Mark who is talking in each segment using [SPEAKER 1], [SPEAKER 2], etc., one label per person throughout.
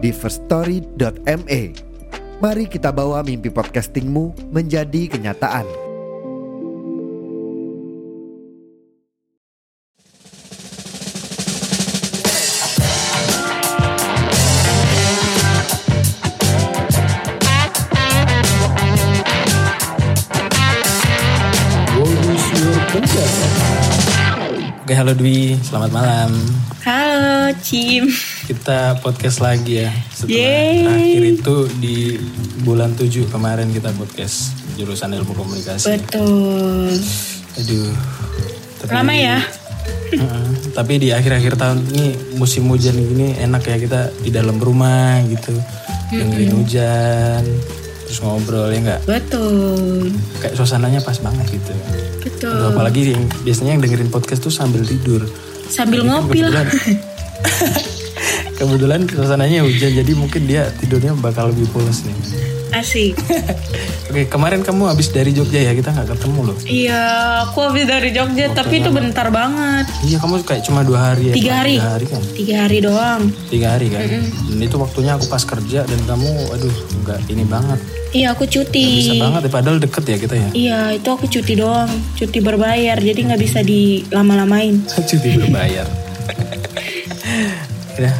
[SPEAKER 1] di firststory.me. Mari kita bawa mimpi podcastingmu menjadi kenyataan.
[SPEAKER 2] Oke, halo Dwi, selamat malam.
[SPEAKER 3] Halo, Cim.
[SPEAKER 2] Kita podcast lagi ya. Setelah
[SPEAKER 3] Yeay.
[SPEAKER 2] terakhir itu di bulan 7 kemarin kita podcast jurusan ilmu komunikasi.
[SPEAKER 3] Betul.
[SPEAKER 2] Aduh. Tapi,
[SPEAKER 3] Lama ya?
[SPEAKER 2] Heeh, tapi di akhir-akhir tahun ini musim hujan gini enak ya kita di dalam rumah gitu. Dengerin hujan, terus ngobrol ya enggak?
[SPEAKER 3] Betul.
[SPEAKER 2] Kayak suasananya pas banget gitu.
[SPEAKER 3] Betul.
[SPEAKER 2] Aduh, apalagi yang biasanya yang dengerin podcast tuh sambil tidur.
[SPEAKER 3] Sambil
[SPEAKER 2] kan
[SPEAKER 3] ngopi lah.
[SPEAKER 2] kebetulan- suasananya hujan jadi mungkin dia tidurnya bakal lebih pulas nih.
[SPEAKER 3] Asik.
[SPEAKER 2] Oke kemarin kamu habis dari Jogja ya kita nggak ketemu loh.
[SPEAKER 3] Iya, aku habis dari Jogja, tapi itu bentar banget.
[SPEAKER 2] Iya kamu kayak cuma dua hari ya.
[SPEAKER 3] Tiga hari.
[SPEAKER 2] Tiga hari kan.
[SPEAKER 3] Tiga hari doang.
[SPEAKER 2] Tiga hari kan. Dan itu waktunya aku pas kerja dan kamu aduh nggak ini banget.
[SPEAKER 3] Iya, aku cuti.
[SPEAKER 2] Bisa banget ya padahal deket ya kita ya.
[SPEAKER 3] Iya, itu aku cuti doang. Cuti berbayar, jadi nggak bisa dilama-lamain.
[SPEAKER 2] Cuti berbayar. ya.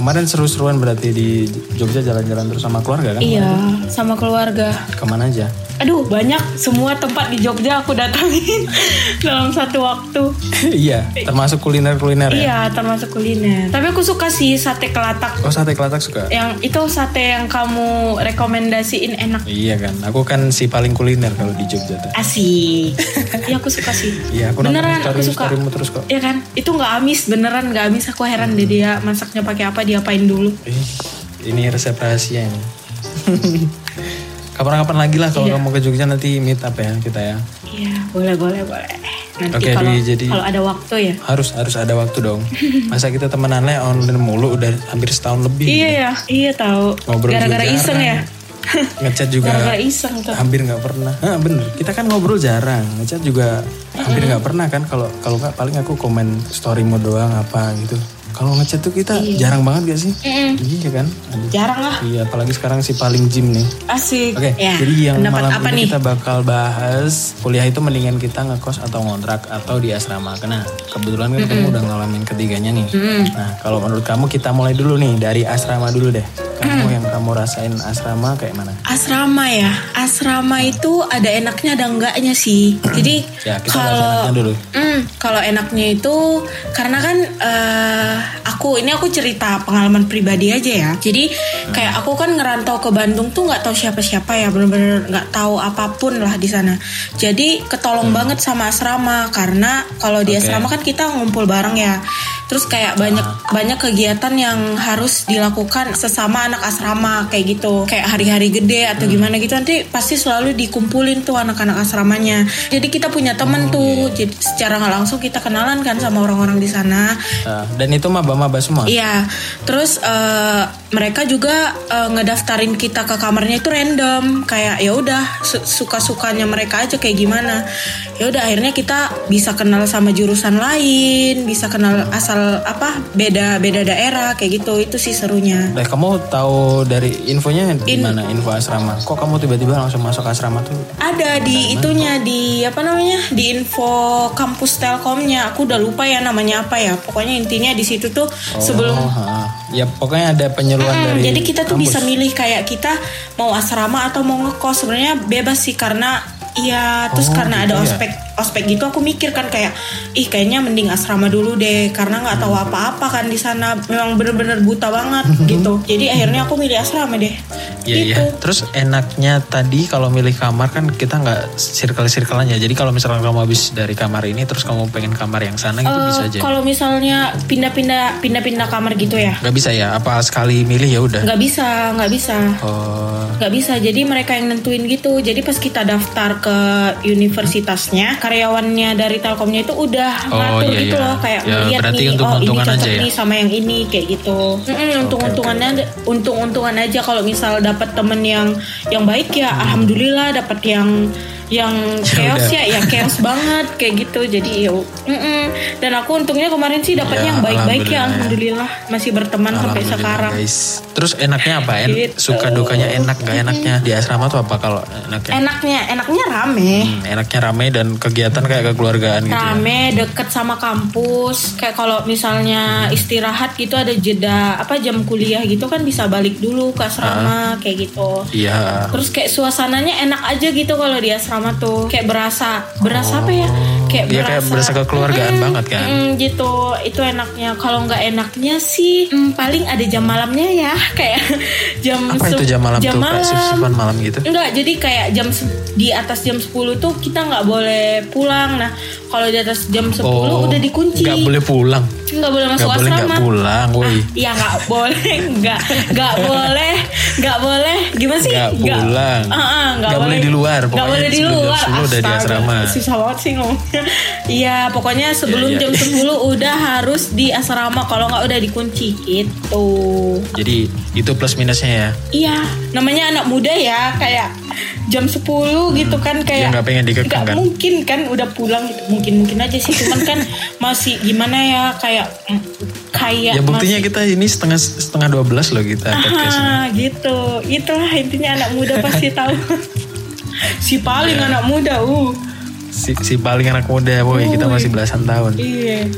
[SPEAKER 2] Kemarin seru-seruan berarti di Jogja jalan-jalan terus sama keluarga kan?
[SPEAKER 3] Iya, sama keluarga.
[SPEAKER 2] Ke mana aja?
[SPEAKER 3] Aduh, banyak semua tempat di Jogja aku datangin dalam satu waktu.
[SPEAKER 2] iya, termasuk kuliner-kuliner ya.
[SPEAKER 3] Iya, termasuk kuliner. Tapi aku suka sih sate kelatak.
[SPEAKER 2] Oh sate kelatak suka?
[SPEAKER 3] Yang itu sate yang kamu rekomendasiin enak.
[SPEAKER 2] Iya kan, aku kan si paling kuliner kalau di Jogja tuh.
[SPEAKER 3] Asik. Iya aku suka sih.
[SPEAKER 2] Iya, aku
[SPEAKER 3] beneran
[SPEAKER 2] story
[SPEAKER 3] aku suka.
[SPEAKER 2] terus kok.
[SPEAKER 3] Iya kan? Itu nggak amis, beneran nggak amis. Aku heran deh dia masaknya pakai apa, diapain dulu.
[SPEAKER 2] Ih, ini resep rahasia ini. Kapan-kapan lagi lah kalau
[SPEAKER 3] Iya.
[SPEAKER 2] kamu ke Jogja nanti meet up ya kita ya.
[SPEAKER 3] Iya, boleh boleh boleh. Nanti
[SPEAKER 2] Oke,
[SPEAKER 3] kalau
[SPEAKER 2] Dwi, jadi-
[SPEAKER 3] kalau ada waktu ya.
[SPEAKER 2] Harus harus ada waktu dong. Masa kita temenannya online mulu udah hampir setahun lebih.
[SPEAKER 3] Iya ya, iya tahu.
[SPEAKER 2] Ngobrol
[SPEAKER 3] Gara-gara iseng ya.
[SPEAKER 2] Ngechat juga
[SPEAKER 3] Gara-gara iseng tuh.
[SPEAKER 2] hampir nggak pernah. Ah, bener. Kita kan ngobrol jarang. Ngechat juga hampir nggak pernah kan. Kalau kalau nggak paling aku komen storymu doang apa gitu. Kalau ngechat tuh kita jarang banget gak sih?
[SPEAKER 3] Mm-mm.
[SPEAKER 2] Iya kan? Aduh.
[SPEAKER 3] Jarang lah.
[SPEAKER 2] Iya, apalagi sekarang si paling gym nih.
[SPEAKER 3] Asik.
[SPEAKER 2] Oke,
[SPEAKER 3] Ya,
[SPEAKER 2] jadi yang
[SPEAKER 3] pendapat
[SPEAKER 2] malam
[SPEAKER 3] apa
[SPEAKER 2] ini
[SPEAKER 3] nih?
[SPEAKER 2] kita bakal bahas kuliah itu mendingan kita ngekos atau ngontrak atau di asrama. Karena kebetulan kan kamu udah ngalamin ketiganya nih. Nah, kalau menurut kamu kita mulai dulu nih dari asrama dulu deh. Kamu yang kamu rasain asrama kayak mana?
[SPEAKER 3] Asrama ya. Asrama itu ada enaknya ada enggaknya sih. Jadi
[SPEAKER 2] Ya,
[SPEAKER 3] kalau
[SPEAKER 2] dulu.
[SPEAKER 3] Hmm, kalau enaknya itu karena kan eh, aku ini aku cerita pengalaman pribadi aja ya. Jadi kayak aku kan ngerantau ke Bandung tuh nggak tahu siapa-siapa ya, bener-bener nggak tahu apa pun lah di sana. Jadi ketolong banget sama asrama karena kalau di
[SPEAKER 2] Hmm. Oke.
[SPEAKER 3] asrama kan kita ngumpul bareng ya. Terus kayak banyak
[SPEAKER 2] Ah.
[SPEAKER 3] banyak kegiatan yang harus dilakukan sesama anak asrama kayak gitu. Kayak hari-hari gede atau
[SPEAKER 2] Hmm.
[SPEAKER 3] gimana gitu nanti pasti selalu dikumpulin tuh anak-anak asramanya. Jadi kita punya
[SPEAKER 2] Oh,
[SPEAKER 3] temen
[SPEAKER 2] iya.
[SPEAKER 3] tuh. Jadi secara nggak langsung kita kenalan kan sama orang-orang di sana.
[SPEAKER 2] Nah, dan itu maba-maba semua.
[SPEAKER 3] Iya. Terus eh, mereka juga eh, ngedaftarin kita ke kamarnya itu random. Kayak ya udah su- suka-sukanya mereka aja kayak gimana. Ya udah akhirnya kita bisa kenal sama jurusan lain, bisa kenal asal apa beda beda daerah kayak gitu. Itu sih serunya.
[SPEAKER 2] Nah, kamu tahu dari infonya di mana info asrama? Kok kamu tiba-tiba langsung masuk asrama tuh?
[SPEAKER 3] Ada di itunya di apa namanya di info kampus Telkomnya. Aku udah lupa ya namanya apa ya. Pokoknya intinya di situ tuh sebelum
[SPEAKER 2] Oh, ha. ya pokoknya ada penyeruan
[SPEAKER 3] Hmm,
[SPEAKER 2] dari
[SPEAKER 3] jadi kita tuh
[SPEAKER 2] kampus.
[SPEAKER 3] bisa milih kayak kita mau asrama atau mau ngekos sebenarnya bebas sih karena Iya, terus
[SPEAKER 2] Oh,
[SPEAKER 3] karena
[SPEAKER 2] gitu
[SPEAKER 3] ada
[SPEAKER 2] ya?
[SPEAKER 3] Ospek gitu aku mikir kan kayak ih kayaknya mending asrama dulu deh karena nggak tahu apa-apa kan di sana memang bener-bener buta banget gitu jadi akhirnya aku milih asrama deh
[SPEAKER 2] Iya iya.
[SPEAKER 3] gitu
[SPEAKER 2] Terus enaknya tadi kalau milih kamar kan kita nggak circle-circlean ya. Jadi kalau misalkan kamu habis dari kamar ini terus kamu pengen kamar yang sana gitu
[SPEAKER 3] Eh,
[SPEAKER 2] bisa aja.
[SPEAKER 3] kalau misalnya pindah-pindah pindah-pindah kamar gitu ya
[SPEAKER 2] Nggak bisa ya? Apa sekali milih ya udah?
[SPEAKER 3] nggak bisa nggak bisa
[SPEAKER 2] Oh.
[SPEAKER 3] nggak bisa jadi mereka yang nentuin gitu jadi pas kita daftar ke universitasnya karyawannya dari telkomnya itu udah
[SPEAKER 2] Oh,
[SPEAKER 3] ngatur
[SPEAKER 2] iya,
[SPEAKER 3] gitu
[SPEAKER 2] iya.
[SPEAKER 3] loh kayak
[SPEAKER 2] Ya,
[SPEAKER 3] ngeliat nih oh ini cocok
[SPEAKER 2] aja ya?
[SPEAKER 3] nih sama yang ini kayak gitu Mm-mm, untung-untungannya untung-untungan aja kalau misal dapat temen yang yang baik ya alhamdulillah dapat yang yang chaos
[SPEAKER 2] udah.
[SPEAKER 3] ya ya chaos banget kayak gitu jadi ya dan aku untungnya kemarin sih dapatnya
[SPEAKER 2] Ya,
[SPEAKER 3] yang baik-baik ya
[SPEAKER 2] alhamdulillah.
[SPEAKER 3] alhamdulillah masih berteman sampai
[SPEAKER 2] Alhamdulillah,
[SPEAKER 3] sekarang
[SPEAKER 2] guys. Terus enaknya apa? En
[SPEAKER 3] Gitu.
[SPEAKER 2] Suka dukanya enak nggak enaknya di asrama tuh apa kalau enaknya?
[SPEAKER 3] enaknya enaknya rame
[SPEAKER 2] Hmm, enaknya rame dan kegiatan kayak kekeluargaan gitu. ya.
[SPEAKER 3] rame deket sama kampus kayak kalau misalnya istirahat gitu ada jeda apa jam kuliah gitu kan bisa balik dulu ke asrama kayak gitu
[SPEAKER 2] Iya.
[SPEAKER 3] terus kayak suasananya enak aja gitu kalau di asrama tuh. Kayak berasa berasa apa ya kayak
[SPEAKER 2] Iya, kayak berasa kekeluargaan
[SPEAKER 3] Mm-mm,
[SPEAKER 2] banget kan.
[SPEAKER 3] mm, gitu itu enaknya kalau nggak enaknya sih mm, paling ada jam malamnya ya kayak jam
[SPEAKER 2] Apa itu jam malam
[SPEAKER 3] jam
[SPEAKER 2] tuh? Kayak shift-shiftan malam gitu?
[SPEAKER 3] Enggak, jadi kayak jam di atas jam 10 tuh kita nggak boleh pulang. Nah, kalau di atas jam 10 udah dikunci.
[SPEAKER 2] Nggak boleh pulang.
[SPEAKER 3] Nggak boleh masuk
[SPEAKER 2] Nggak boleh
[SPEAKER 3] asrama.
[SPEAKER 2] nggak pulang, woi.
[SPEAKER 3] Iya nggak boleh, nggak nggak boleh, nggak boleh. Gimana sih?
[SPEAKER 2] Nggak pulang.
[SPEAKER 3] Ah, ah, nggak
[SPEAKER 2] Nggak boleh di luar,
[SPEAKER 3] Nggak boleh di luar.
[SPEAKER 2] 10 udah di asrama.
[SPEAKER 3] Susah banget sih ngomongnya. Iya, pokoknya sebelum
[SPEAKER 2] Iya, iya.
[SPEAKER 3] jam 10 udah harus di asrama. Kalau nggak udah dikunci gitu.
[SPEAKER 2] Jadi itu plus minusnya ya.
[SPEAKER 3] Iya, namanya anak muda ya, kayak jam 10 gitu kan kayak
[SPEAKER 2] nggak pengen dikekang, kan?
[SPEAKER 3] mungkin kan udah pulang gitu. Mungkin-mungkin aja sih, cuman kan masih gimana ya kayak mm, kayak
[SPEAKER 2] Ya buktinya
[SPEAKER 3] masih-
[SPEAKER 2] kita ini setengah setengah 12 loh kita.
[SPEAKER 3] Ah, gitu. Itulah intinya anak muda pasti tahu. si paling
[SPEAKER 2] Iya.
[SPEAKER 3] anak muda, uh.
[SPEAKER 2] Si, si paling anak muda, boy, kita
[SPEAKER 3] Woi.
[SPEAKER 2] masih belasan tahun.
[SPEAKER 3] Iya.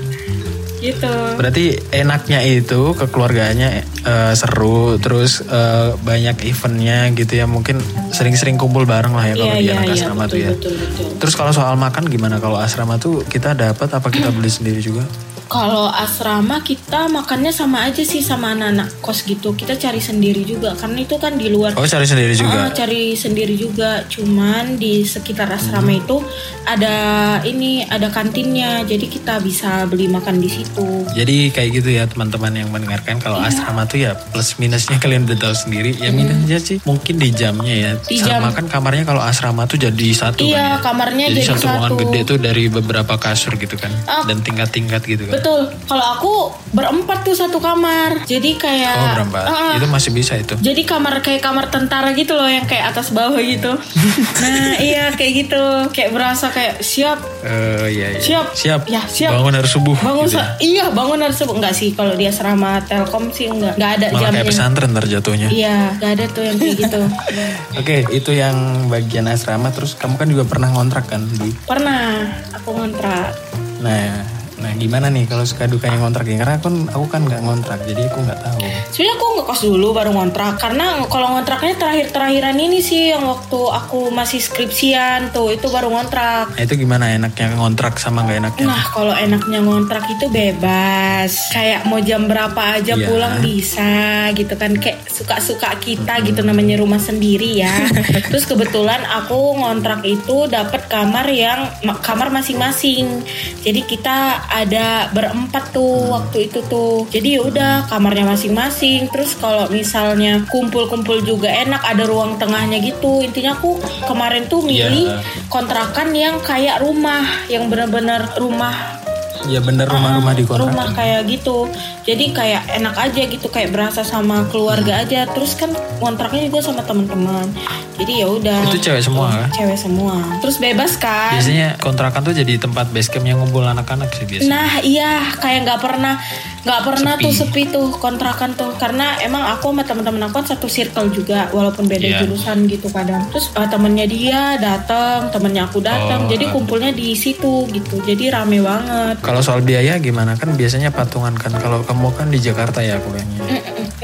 [SPEAKER 3] Gitu.
[SPEAKER 2] Berarti enaknya itu kekeluargaannya eh, seru, terus eh, banyak eventnya gitu ya. Mungkin sering-sering kumpul bareng lah ya kalau
[SPEAKER 3] Iya,
[SPEAKER 2] di
[SPEAKER 3] iya,
[SPEAKER 2] anak
[SPEAKER 3] iya,
[SPEAKER 2] asrama
[SPEAKER 3] betul,
[SPEAKER 2] tuh ya.
[SPEAKER 3] betul, betul.
[SPEAKER 2] Terus kalau soal makan gimana? Kalau asrama tuh kita dapat apa kita beli sendiri juga?
[SPEAKER 3] Kalau asrama kita makannya sama aja sih sama anak-anak kos gitu. Kita cari sendiri juga karena itu kan di luar
[SPEAKER 2] Oh cari sendiri juga.
[SPEAKER 3] Ah, cari sendiri juga. Cuman di sekitar asrama
[SPEAKER 2] Hmm.
[SPEAKER 3] itu ada ini ada kantinnya. Jadi kita bisa beli makan di situ.
[SPEAKER 2] Jadi kayak gitu ya teman-teman yang mendengarkan kalau
[SPEAKER 3] Iya.
[SPEAKER 2] asrama tuh ya plus minusnya kalian udah tahu sendiri. Ya minusnya sih mungkin di jamnya ya.
[SPEAKER 3] Di
[SPEAKER 2] Sama
[SPEAKER 3] jam.
[SPEAKER 2] kan kamarnya kalau asrama tuh jadi satu
[SPEAKER 3] Iya,
[SPEAKER 2] kan ya.
[SPEAKER 3] kamarnya jadi
[SPEAKER 2] satu ruangan
[SPEAKER 3] satu.
[SPEAKER 2] gede tuh dari beberapa kasur gitu kan.
[SPEAKER 3] Ah.
[SPEAKER 2] Dan tingkat-tingkat gitu kan.
[SPEAKER 3] Betul. Kalau aku berempat tuh satu kamar. Jadi kayak
[SPEAKER 2] Oh berempat.
[SPEAKER 3] Ah.
[SPEAKER 2] Itu masih bisa itu.
[SPEAKER 3] Jadi kamar kayak kamar tentara gitu loh yang kayak atas bawah gitu. nah, iya kayak gitu. Kayak berasa kayak siap
[SPEAKER 2] Eh iya, iya.
[SPEAKER 3] Siap.
[SPEAKER 2] Siap.
[SPEAKER 3] Ya, siap.
[SPEAKER 2] Bangun harus subuh.
[SPEAKER 3] bangun
[SPEAKER 2] gitu ya.
[SPEAKER 3] iya bangun harus subuh enggak sih kalau di asrama Telkom sih enggak enggak ada
[SPEAKER 2] Malah kayak
[SPEAKER 3] jamnya
[SPEAKER 2] pesantren ntar jatuhnya.
[SPEAKER 3] iya enggak ada tuh yang kayak gitu
[SPEAKER 2] Oke, itu yang bagian asrama. Terus kamu kan juga pernah ngontrak kan, Dwi?
[SPEAKER 3] pernah aku ngontrak
[SPEAKER 2] Nah, nah gimana nih kalau suka dukanya ngontrak ya? Karena aku, aku kan nggak ngontrak, jadi aku nggak tahu.
[SPEAKER 3] sebenarnya aku ngekos dulu baru ngontrak karena kalau ngontraknya terakhir terakhiran ini sih yang waktu aku masih skripsian tuh itu baru ngontrak
[SPEAKER 2] Nah itu gimana enaknya ngontrak sama nggak enaknya?
[SPEAKER 3] Nah kalau enaknya ngontrak itu bebas Kayak mau jam berapa aja
[SPEAKER 2] Iya.
[SPEAKER 3] pulang bisa gitu kan Kayak suka-suka kita gitu namanya rumah sendiri ya Terus kebetulan aku ngontrak itu dapat kamar yang ma- kamar masing-masing Jadi kita ada berempat tuh waktu itu tuh. Jadi yaudah kamarnya masing-masing. Terus kalau misalnya kumpul-kumpul juga enak ada ruang tengahnya gitu. Intinya aku kemarin tuh milih
[SPEAKER 2] Iya.
[SPEAKER 3] kontrakan yang kayak rumah yang benar-benar rumah
[SPEAKER 2] Ya bener rumah-rumah di kontrakan.
[SPEAKER 3] rumah kayak gitu jadi kayak enak aja gitu kayak berasa sama keluarga aja terus kan kontraknya juga sama teman-teman jadi ya udah
[SPEAKER 2] Itu cewek semua kan?
[SPEAKER 3] cewek semua terus bebas kan
[SPEAKER 2] Biasanya kontrakan tuh jadi tempat base camp yang ngumpul anak-anak sih biasanya.
[SPEAKER 3] Nah iya kayak nggak pernah nggak pernah
[SPEAKER 2] Sepi.
[SPEAKER 3] tuh sepi tuh kontrakan tuh karena emang aku sama teman-teman aku kan satu circle juga walaupun beda
[SPEAKER 2] Iya.
[SPEAKER 3] jurusan gitu kadang terus eh, temennya dia datang temennya aku
[SPEAKER 2] Oh.
[SPEAKER 3] datang jadi kumpulnya di situ gitu jadi rame banget
[SPEAKER 2] Kalau soal biaya gimana? Kan biasanya patungan kan. Kalau kamu kan di Jakarta ya kuliahnya.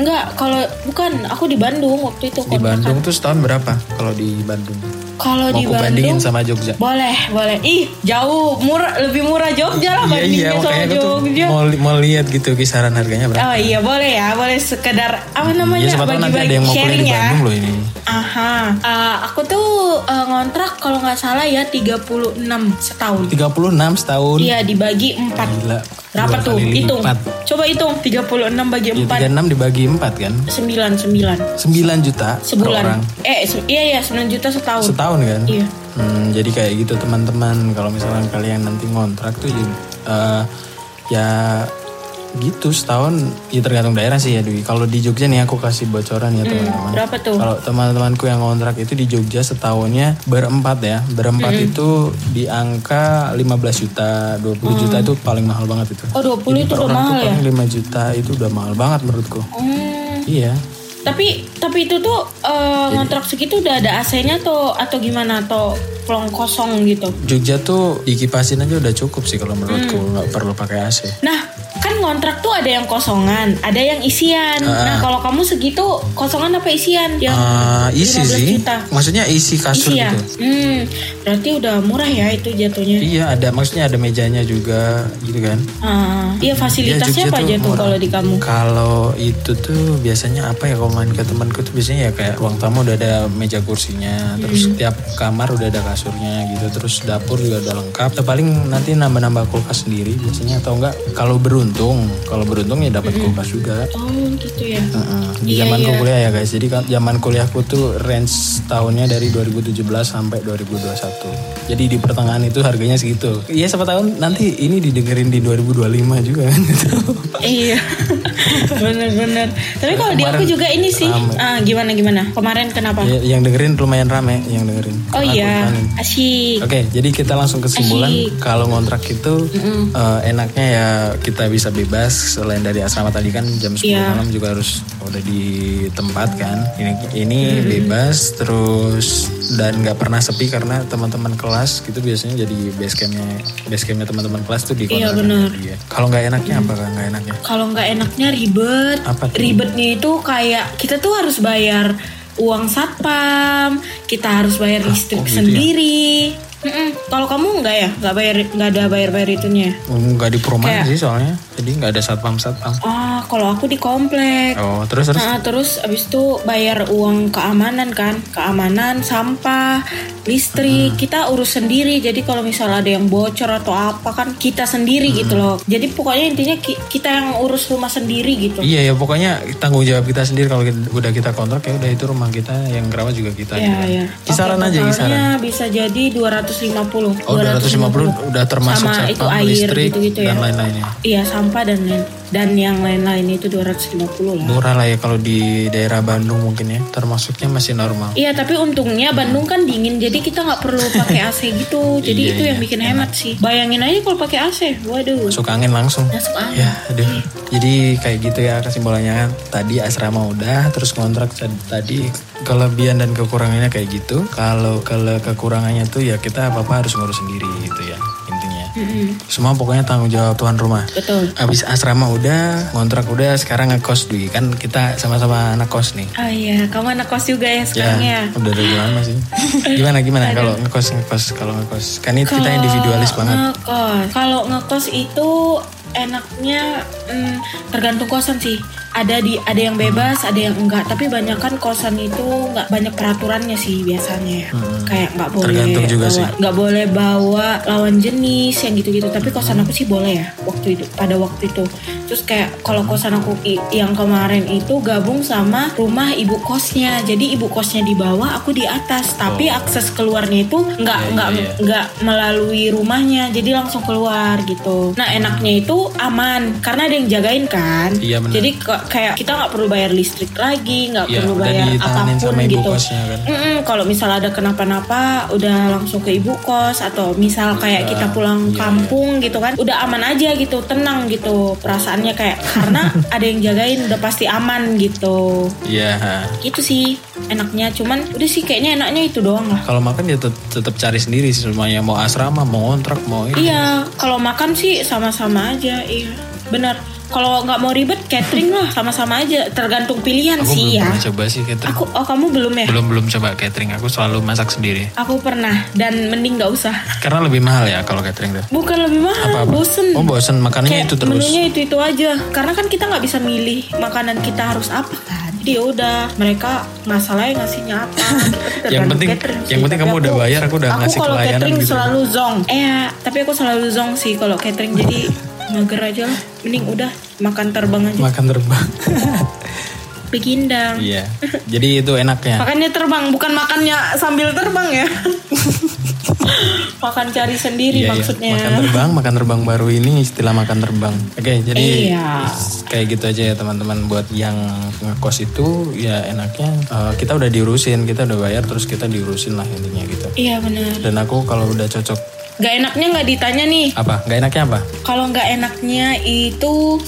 [SPEAKER 3] Enggak, kalau bukan aku di Bandung waktu itu
[SPEAKER 2] Di. Bandung tuh setahun berapa kalau di Bandung?
[SPEAKER 3] Kalau di
[SPEAKER 2] aku bandingin
[SPEAKER 3] Bandung
[SPEAKER 2] sama Jogja.
[SPEAKER 3] boleh, boleh. Ih, jauh, murah, lebih murah Jogja lah
[SPEAKER 2] Iya iya
[SPEAKER 3] bandingnya sama
[SPEAKER 2] aku tuh
[SPEAKER 3] Jogja.
[SPEAKER 2] mau, mau lihat gitu kisaran harganya berapa.
[SPEAKER 3] Oh iya boleh ya, boleh sekedar apa namanya
[SPEAKER 2] Iya siapa tahu nanti ada yang mau kuliah di
[SPEAKER 3] ya.
[SPEAKER 2] Bandung loh ini.
[SPEAKER 3] Aha, Eh, aku tuh eh, ngontrak kalau nggak salah ya 36 setahun.
[SPEAKER 2] 36 setahun.
[SPEAKER 3] Iya dibagi 4
[SPEAKER 2] Gila.
[SPEAKER 3] Berapa tuh? Hitung. Coba hitung 36 bagi
[SPEAKER 2] Ya,
[SPEAKER 3] 4
[SPEAKER 2] 36 dibagi 4 kan?
[SPEAKER 3] 9 9
[SPEAKER 2] 9 juta per
[SPEAKER 3] sebulan.
[SPEAKER 2] orang.
[SPEAKER 3] Eh iya ya 9 juta setahun.
[SPEAKER 2] Setahun kan?
[SPEAKER 3] Iya.
[SPEAKER 2] Hmm, jadi kayak gitu teman-teman kalau misalnya kalian nanti ngontrak tuh eh, ya gitu setahun ya tergantung daerah sih ya Dwi. Kalau di Jogja nih aku kasih bocoran ya teman-teman.
[SPEAKER 3] Hmm, berapa tuh?
[SPEAKER 2] Kalau teman-temanku yang ngontrak itu di Jogja setahunnya berempat ya. Berempat
[SPEAKER 3] Hmm.
[SPEAKER 2] itu di angka 15 juta, 20 juta itu paling mahal banget itu.
[SPEAKER 3] Oh 20
[SPEAKER 2] Jadi
[SPEAKER 3] itu udah mahal ya?
[SPEAKER 2] paling 5 juta itu udah mahal banget menurutku.
[SPEAKER 3] Hmm,
[SPEAKER 2] Iya.
[SPEAKER 3] Tapi tapi itu tuh eh, ngontrak segitu udah ada AC-nya tuh atau gimana atau pelong kosong gitu.
[SPEAKER 2] Jogja tuh dikipasin aja udah cukup sih kalau menurutku
[SPEAKER 3] Hmm.
[SPEAKER 2] nggak perlu pakai AC.
[SPEAKER 3] Nah, kan ngontrak tuh ada yang kosongan, ada yang isian. Nah, kalau kamu segitu kosongan apa isian? Yang
[SPEAKER 2] Ah, isi
[SPEAKER 3] 15
[SPEAKER 2] sih.
[SPEAKER 3] juta.
[SPEAKER 2] Maksudnya isi kasur
[SPEAKER 3] Isi ya?
[SPEAKER 2] gitu.
[SPEAKER 3] Hmm, berarti udah murah ya itu jatuhnya.
[SPEAKER 2] Iya ada maksudnya ada mejanya juga gitu kan.
[SPEAKER 3] Ah, iya fasilitasnya apa aja
[SPEAKER 2] tuh
[SPEAKER 3] kalau di kamu?
[SPEAKER 2] Kalau itu tuh biasanya apa ya kalau main ke temanku tuh biasanya ya kayak ruang tamu udah ada meja kursinya, terus
[SPEAKER 3] Hmm.
[SPEAKER 2] tiap kamar udah ada kasurnya gitu, terus dapur juga udah lengkap. Ya, paling nanti nambah-nambah kulkas sendiri biasanya atau enggak kalau beruntung, kalau beruntung ya dapat kulkas juga.
[SPEAKER 3] Oh, gitu ya.
[SPEAKER 2] Heeh. Di
[SPEAKER 3] Iya,
[SPEAKER 2] zamanku
[SPEAKER 3] iya.
[SPEAKER 2] kuliah ya guys. Jadi kan zaman kuliahku tuh range tahunnya dari 2017 sampai 2021. Jadi di pertengahan itu harganya segitu. Iya siapa tahu nanti ini didengerin di 2025 juga kan.
[SPEAKER 3] Iya, bener-bener. Tapi kalau di aku juga ini sih,
[SPEAKER 2] rame.
[SPEAKER 3] ah, gimana gimana? Kemarin kenapa?
[SPEAKER 2] Ya, yang dengerin lumayan rame yang dengerin.
[SPEAKER 3] Oh
[SPEAKER 2] Aku
[SPEAKER 3] iya, asyik.
[SPEAKER 2] Oke, jadi kita langsung kesimpulan kalau ngontrak itu eh, enaknya ya kita bisa bebas selain dari asrama tadi kan jam 10
[SPEAKER 3] Iya.
[SPEAKER 2] malam juga harus udah di tempat kan. Ini ini bebas terus dan nggak pernah sepi karena teman-teman kelas gitu biasanya jadi base campnya base campnya teman-teman kelas tuh di
[SPEAKER 3] Iya,
[SPEAKER 2] kontrakan
[SPEAKER 3] benar.
[SPEAKER 2] dia. Kalau nggak enaknya apa kan nggak enaknya?
[SPEAKER 3] Kalau nggak enaknya ribet.
[SPEAKER 2] Apa tuh?
[SPEAKER 3] Ribetnya itu kayak kita tuh harus bayar uang satpam, kita harus bayar listrik
[SPEAKER 2] oh gitu ya?
[SPEAKER 3] Kalau kamu nggak ya, nggak bayar, nggak ada bayar-bayar itunya.
[SPEAKER 2] Nggak di perumahan
[SPEAKER 3] Kayak-
[SPEAKER 2] sih soalnya, jadi nggak ada satpam satpam.
[SPEAKER 3] Ah, kalau aku di komplek.
[SPEAKER 2] Oh terus terus
[SPEAKER 3] Nah, terus abis itu bayar uang keamanan kan, keamanan, sampah, listrik, kita urus sendiri. Jadi kalau misalnya ada yang bocor atau apa kan kita sendiri gitu loh. Jadi pokoknya intinya ki- kita yang urus rumah sendiri gitu.
[SPEAKER 2] Iya ya pokoknya tanggung jawab kita sendiri kalau kita- udah kita kontrak ya udah itu rumah kita yang kerawat juga kita.
[SPEAKER 3] Iya,
[SPEAKER 2] gitu.
[SPEAKER 3] iya.
[SPEAKER 2] Kisaran aja kisaran.
[SPEAKER 3] bisa jadi 250.
[SPEAKER 2] Oh 250 udah termasuk
[SPEAKER 3] Sama itu
[SPEAKER 2] satpam,
[SPEAKER 3] air
[SPEAKER 2] listrik
[SPEAKER 3] gitu-gitu ya.
[SPEAKER 2] dan lain-lainnya.
[SPEAKER 3] Iya, sampah dan lain dan yang lain-lain itu 250 lah.
[SPEAKER 2] Murah lah ya kalau di daerah Bandung mungkin ya. Termasuknya masih normal.
[SPEAKER 3] Iya tapi untungnya Bandung kan dingin jadi kita nggak perlu pakai AC gitu jadi
[SPEAKER 2] Iya,
[SPEAKER 3] itu
[SPEAKER 2] iya,
[SPEAKER 3] yang bikin hemat sih bayangin aja kalau pakai AC waduh
[SPEAKER 2] Masuk angin langsung.
[SPEAKER 3] masuk angin
[SPEAKER 2] Ya, aduh. Jadi kayak gitu ya kesimpulannya. Tadi asrama udah, terus kontrak tad- tadi kelebihan dan kekurangannya kayak gitu. Kalau kalau kekurangannya tuh ya kita apa-apa harus ngurus sendiri gitu ya
[SPEAKER 3] Mm-mm.
[SPEAKER 2] Semua pokoknya tanggung jawab tuan rumah.
[SPEAKER 3] betul
[SPEAKER 2] Abis asrama udah, kontrak udah, sekarang ngekos Dwi. Kan kita sama-sama anak kos nih.
[SPEAKER 3] oh iya kamu anak kos juga ya sekarang ya,
[SPEAKER 2] udah dari lama sih. Gimana gimana kalau ngekos ngekos kalau ngekos kan ini kita individualis banget.
[SPEAKER 3] ngekos kalau ngekos itu enaknya mm, tergantung kosan sih ada di ada yang bebas ada yang enggak. Tapi banyak kan kosan itu nggak banyak peraturannya sih biasanya. Ya. kayak nggak boleh
[SPEAKER 2] Hmm. Tergantung juga
[SPEAKER 3] bawa,
[SPEAKER 2] sih.
[SPEAKER 3] nggak boleh bawa lawan jenis yang gitu-gitu. Tapi kosan aku sih boleh ya waktu itu pada waktu itu. Terus kayak kalau kosan aku yang kemarin itu gabung sama rumah ibu kosnya. Jadi ibu kosnya di bawah aku di atas. Tapi akses keluarnya itu nggak
[SPEAKER 2] Iya,
[SPEAKER 3] nggak
[SPEAKER 2] iya, iya.
[SPEAKER 3] nggak melalui rumahnya. Jadi langsung keluar gitu. Nah enaknya itu aman. Karena ada yang jagain kan.
[SPEAKER 2] Iya,
[SPEAKER 3] jadi ke- kayak kita nggak perlu bayar listrik lagi nggak
[SPEAKER 2] Iya,
[SPEAKER 3] perlu bayar
[SPEAKER 2] apa pun
[SPEAKER 3] gitu
[SPEAKER 2] kosnya kan.
[SPEAKER 3] Mm-mm, kalau misal ada kenapa-napa udah langsung ke ibu kos atau misal kayak kita pulang
[SPEAKER 2] iya,
[SPEAKER 3] kampung gitu kan udah aman aja gitu tenang gitu perasaannya kayak karena ada yang jagain udah pasti aman gitu
[SPEAKER 2] Iya.
[SPEAKER 3] gitu sih enaknya cuman udah sih kayaknya enaknya itu doang lah
[SPEAKER 2] Kalau makan ya tet- tetap cari sendiri sih semuanya mau asrama, mau kontrak, mau ini.
[SPEAKER 3] Iya, kalau makan sih sama-sama aja, iya. benar. Kalau nggak mau ribet catering lah sama-sama aja. Tergantung pilihan
[SPEAKER 2] Aku
[SPEAKER 3] sih
[SPEAKER 2] belum
[SPEAKER 3] ya.
[SPEAKER 2] pernah coba sih catering.
[SPEAKER 3] Aku oh kamu belum ya?
[SPEAKER 2] Belum belum coba catering. Aku selalu masak sendiri.
[SPEAKER 3] Aku pernah dan mending nggak usah.
[SPEAKER 2] Karena lebih mahal ya kalau catering tuh.
[SPEAKER 3] Bukan lebih mahal,
[SPEAKER 2] Apa-apa?
[SPEAKER 3] bosen.
[SPEAKER 2] Oh bosen makanannya
[SPEAKER 3] Kayak
[SPEAKER 2] itu terus.
[SPEAKER 3] menunya itu itu aja. Karena kan kita nggak bisa milih makanan kita harus apa kan. Jadi ya udah mereka masalahnya ngasihnya apa.
[SPEAKER 2] Yang penting-
[SPEAKER 3] catering sih.
[SPEAKER 2] yang penting kamu udah bayar, aku udah ngasih
[SPEAKER 3] kalau catering
[SPEAKER 2] gitu.
[SPEAKER 3] selalu zong. Eh tapi aku selalu zong sih kalau catering jadi mager aja lah. Mending udah makan terbang aja.
[SPEAKER 2] Makan terbang.
[SPEAKER 3] Begindang.
[SPEAKER 2] Iya. Jadi itu enaknya.
[SPEAKER 3] Makannya terbang, bukan makannya sambil terbang ya. Makan cari sendiri
[SPEAKER 2] Iya, iya.
[SPEAKER 3] maksudnya.
[SPEAKER 2] Makan terbang, makan terbang baru ini istilah makan terbang. Oke, jadi
[SPEAKER 3] Iya.
[SPEAKER 2] kayak gitu aja ya teman-teman. Buat yang ngekos itu ya enaknya eh, kita udah diurusin, kita udah bayar terus kita diurusin lah intinya gitu.
[SPEAKER 3] Iya benar.
[SPEAKER 2] Dan aku kalau udah cocok
[SPEAKER 3] Gak enaknya nggak ditanya nih.
[SPEAKER 2] apa? Gak enaknya apa?
[SPEAKER 3] Kalau nggak enaknya itu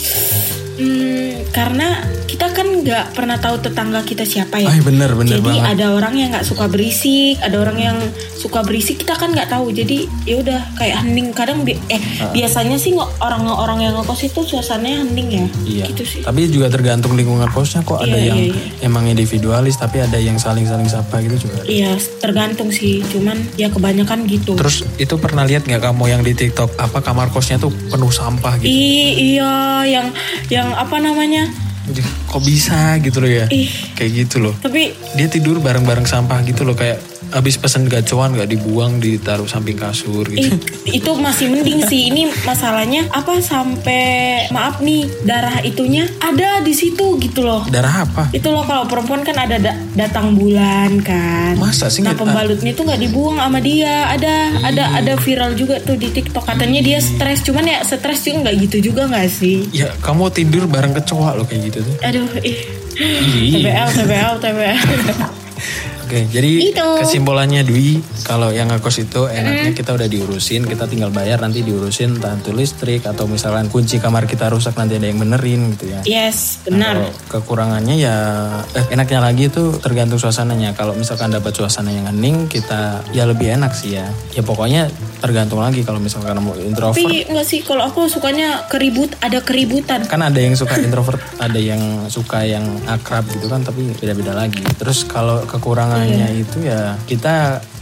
[SPEAKER 3] hmm, karena kita kan nggak pernah tahu tetangga kita siapa ya.
[SPEAKER 2] Ah, bener bener
[SPEAKER 3] Jadi
[SPEAKER 2] banget.
[SPEAKER 3] ada orang yang nggak suka berisik, ada orang yang suka berisik kita kan nggak tahu. Jadi ya udah kayak hening kadang bi- eh
[SPEAKER 2] Ah.
[SPEAKER 3] biasanya sih nggak- orang-orang yang ngekos itu suasananya hening ya.
[SPEAKER 2] Iya.
[SPEAKER 3] Gitu sih.
[SPEAKER 2] Tapi juga tergantung lingkungan kosnya kok ada
[SPEAKER 3] Iya,
[SPEAKER 2] yang
[SPEAKER 3] iya,
[SPEAKER 2] emang individualis tapi ada yang saling-saling sapa gitu juga.
[SPEAKER 3] Iya tergantung sih. Cuman ya kebanyakan gitu.
[SPEAKER 2] Terus itu pernah lihat nggak kamu yang di TikTok apa kamar kosnya tuh penuh sampah gitu?
[SPEAKER 3] I, iya yang yang apa namanya?
[SPEAKER 2] Kok bisa gitu loh ya?
[SPEAKER 3] Ih.
[SPEAKER 2] Kayak gitu loh.
[SPEAKER 3] Tapi
[SPEAKER 2] Dia tidur bareng-bareng sampah gitu loh kayak abis pesen gacuan nggak dibuang ditaruh samping kasur gitu.
[SPEAKER 3] Ih, itu masih mending sih. Ini masalahnya apa sampai maaf nih darah itunya ada di situ gitu loh.
[SPEAKER 2] Darah apa?
[SPEAKER 3] Itu loh kalau perempuan kan ada da- datang bulan kan.
[SPEAKER 2] Masa sih
[SPEAKER 3] Nah pembalutnya itu nggak dibuang sama dia. Ada ada ada viral juga tuh di TikTok katanya dia stres. Cuman ya stres juga nggak gitu juga nggak sih?
[SPEAKER 2] Ya kamu tidur bareng kecoa loh kayak gitu tuh.
[SPEAKER 3] Aduh ih.
[SPEAKER 2] Ih.
[SPEAKER 3] TBL TBL TBL.
[SPEAKER 2] Oke, jadi
[SPEAKER 3] Itu.
[SPEAKER 2] kesimpulannya Dwi, kalau yang ngekos itu enaknya kita udah diurusin, kita tinggal bayar nanti diurusin entah itu listrik atau misalkan kunci kamar kita rusak nanti ada yang benerin gitu ya.
[SPEAKER 3] Yes
[SPEAKER 2] Nah,
[SPEAKER 3] benar.
[SPEAKER 2] Kalau kekurangannya ya eh, enaknya lagi itu tergantung suasananya. Kalau misalkan dapat suasana yang hening, kita ya lebih enak sih ya. Ya pokoknya tergantung lagi kalau misalkan mau introvert.
[SPEAKER 3] Tapi enggak sih kalau aku sukanya keribut ada keributan.
[SPEAKER 2] Kan ada yang suka introvert, ada yang suka yang akrab gitu kan, tapi beda-beda lagi. Terus kalau kekurangannya itu ya kita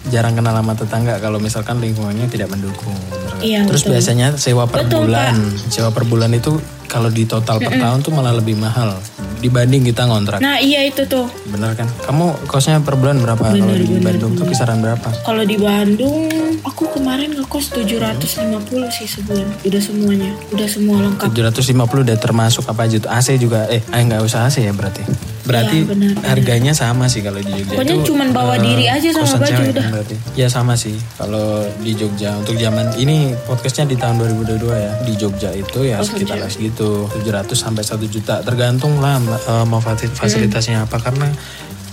[SPEAKER 2] jarang kenal sama tetangga kalau misalkan lingkungannya tidak mendukung. bener nggak?
[SPEAKER 3] Iya,
[SPEAKER 2] Terus
[SPEAKER 3] betul.
[SPEAKER 2] biasanya sewa per
[SPEAKER 3] Betul,
[SPEAKER 2] bulan, sewa per bulan itu kalau di total per tahun tuh malah lebih mahal dibanding kita ngontrak.
[SPEAKER 3] Nah iya itu tuh.
[SPEAKER 2] Bener kan? Kamu kosnya per bulan berapa? Kalau di Bandung tuh kisaran berapa?
[SPEAKER 3] Kalau di Bandung, aku kemarin ngekos 750 sih sebulan. Udah semuanya, udah semua lengkap.
[SPEAKER 2] 750 udah termasuk apa aja tuh? AC juga, eh eh, nggak usah AC ya berarti? Berarti
[SPEAKER 3] Iya, benar, benar.
[SPEAKER 2] harganya sama sih kalau di Jogja
[SPEAKER 3] Pokoknya
[SPEAKER 2] itu,
[SPEAKER 3] cuman bawa
[SPEAKER 2] eh,
[SPEAKER 3] diri aja sama baju
[SPEAKER 2] cewek
[SPEAKER 3] udah.
[SPEAKER 2] berarti. Ya sama sih kalau di Jogja untuk zaman ini podcastnya di tahun 2022 ya di Jogja itu ya sekitar segitu 700 sampai 1 juta tergantung lah eh, mau fasi- fasilitasnya apa karena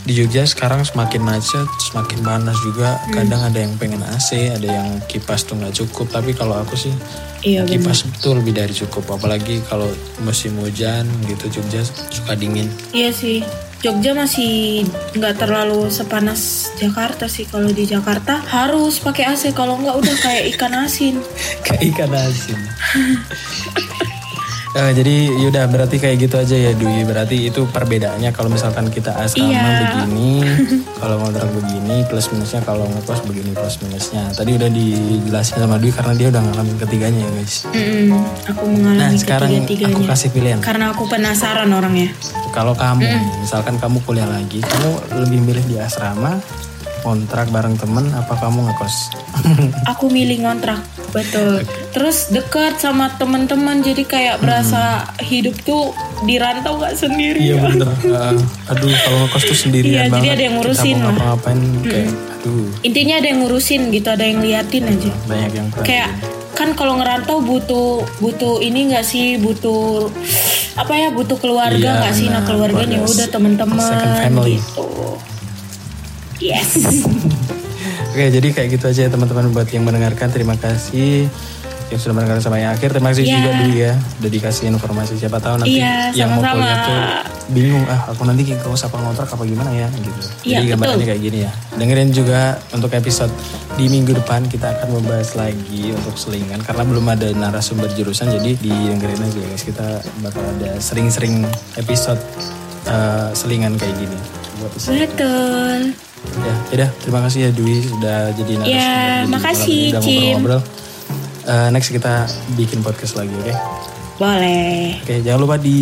[SPEAKER 2] di Jogja sekarang semakin macet, semakin panas juga. Kadang ada yang pengen AC, ada yang kipas tuh nggak cukup. Tapi kalau aku sih
[SPEAKER 3] Iya
[SPEAKER 2] kipas itu lebih dari cukup. Apalagi kalau musim hujan gitu Jogja suka dingin.
[SPEAKER 3] Iya sih. Jogja masih nggak terlalu sepanas Jakarta sih. Kalau di Jakarta harus pakai AC. Kalau nggak udah kayak ikan asin.
[SPEAKER 2] Kayak ikan asin. Eh, jadi yaudah berarti kayak gitu aja ya Dwi. Berarti itu perbedaannya kalau misalkan kita asrama
[SPEAKER 3] Iya.
[SPEAKER 2] begini, kalau ngontrak begini, plus minusnya kalau ngekos begini plus minusnya. Tadi udah dijelasin sama Dwi karena dia udah ngalamin ketiganya ya guys.
[SPEAKER 3] Mm-mm, aku mengalami
[SPEAKER 2] Nah sekarang aku kasih pilihan.
[SPEAKER 3] Karena aku penasaran orangnya.
[SPEAKER 2] Kalau kamu, misalkan kamu kuliah lagi, kamu lebih milih di asrama, kontrak bareng temen, apa kamu ngekos?
[SPEAKER 3] Aku milih ngontrak, betul. Terus dekat sama teman-teman, jadi kayak berasa hidup tuh di rantau gak sendiri.
[SPEAKER 2] Iya bener. Eh, aduh kalau ngekos tuh sendirian
[SPEAKER 3] Iya, jadi ada yang ngurusin
[SPEAKER 2] Kita mau
[SPEAKER 3] lah.
[SPEAKER 2] ngapa-ngapain kayak, aduh
[SPEAKER 3] Intinya ada yang ngurusin gitu, ada yang liatin aja.
[SPEAKER 2] banyak yang.
[SPEAKER 3] Kayak kan kalau ngerantau butuh butuh ini nggak sih butuh apa ya butuh keluarga
[SPEAKER 2] Iya,
[SPEAKER 3] nggak sih nah keluarganya
[SPEAKER 2] Keluarga
[SPEAKER 3] udah teman-teman gitu yes
[SPEAKER 2] Oke jadi kayak gitu aja ya teman-teman buat yang mendengarkan terima kasih. yang sudah mendengarkan sampai akhir. Terima kasih
[SPEAKER 3] Iya.
[SPEAKER 2] juga Dwi ya. Udah dikasih informasi. Siapa tahu nanti
[SPEAKER 3] Iya,
[SPEAKER 2] yang mau
[SPEAKER 3] sama-sama.
[SPEAKER 2] kuliah tuh bingung. Ah aku nanti kalau apa ngontrak apa gimana ya gitu.
[SPEAKER 3] Iya,
[SPEAKER 2] Jadi gambarannya
[SPEAKER 3] betul.
[SPEAKER 2] kayak gini ya. Dengerin juga untuk episode di minggu depan kita akan membahas lagi untuk selingan. Karena belum ada narasumber jurusan jadi didengerin aja guys. Kita bakal ada sering-sering episode eh, selingan kayak gini. Buat.
[SPEAKER 3] Betul.
[SPEAKER 2] Ya, yaudah, terima kasih ya Dwi sudah jadi narasumber.
[SPEAKER 3] Ya,
[SPEAKER 2] Jadi
[SPEAKER 3] makasih,
[SPEAKER 2] malam ini udah
[SPEAKER 3] Cim.
[SPEAKER 2] ngobrol-ngobrol. Eh, next kita bikin podcast lagi, oke?
[SPEAKER 3] Boleh.
[SPEAKER 2] Oke, jangan lupa di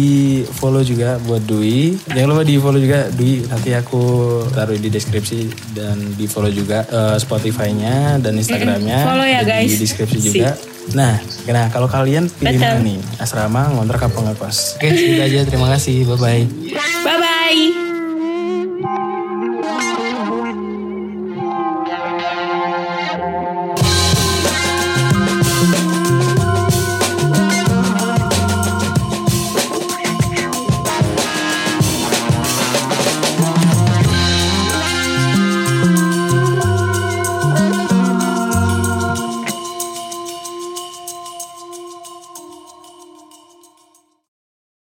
[SPEAKER 2] follow juga buat Dwi. Jangan lupa di follow juga Dwi. Nanti aku taruh di deskripsi dan di follow juga eh, Spotify-nya dan Instagramnya.
[SPEAKER 3] Follow ya, guys.
[SPEAKER 2] Di deskripsi juga. Nah, nah kalau kalian pilih
[SPEAKER 3] Betul.
[SPEAKER 2] mana nih? Asrama, ngontrak apa ngekos? Oke, segitu aja. Terima kasih. Bye-bye.
[SPEAKER 3] Bye-bye.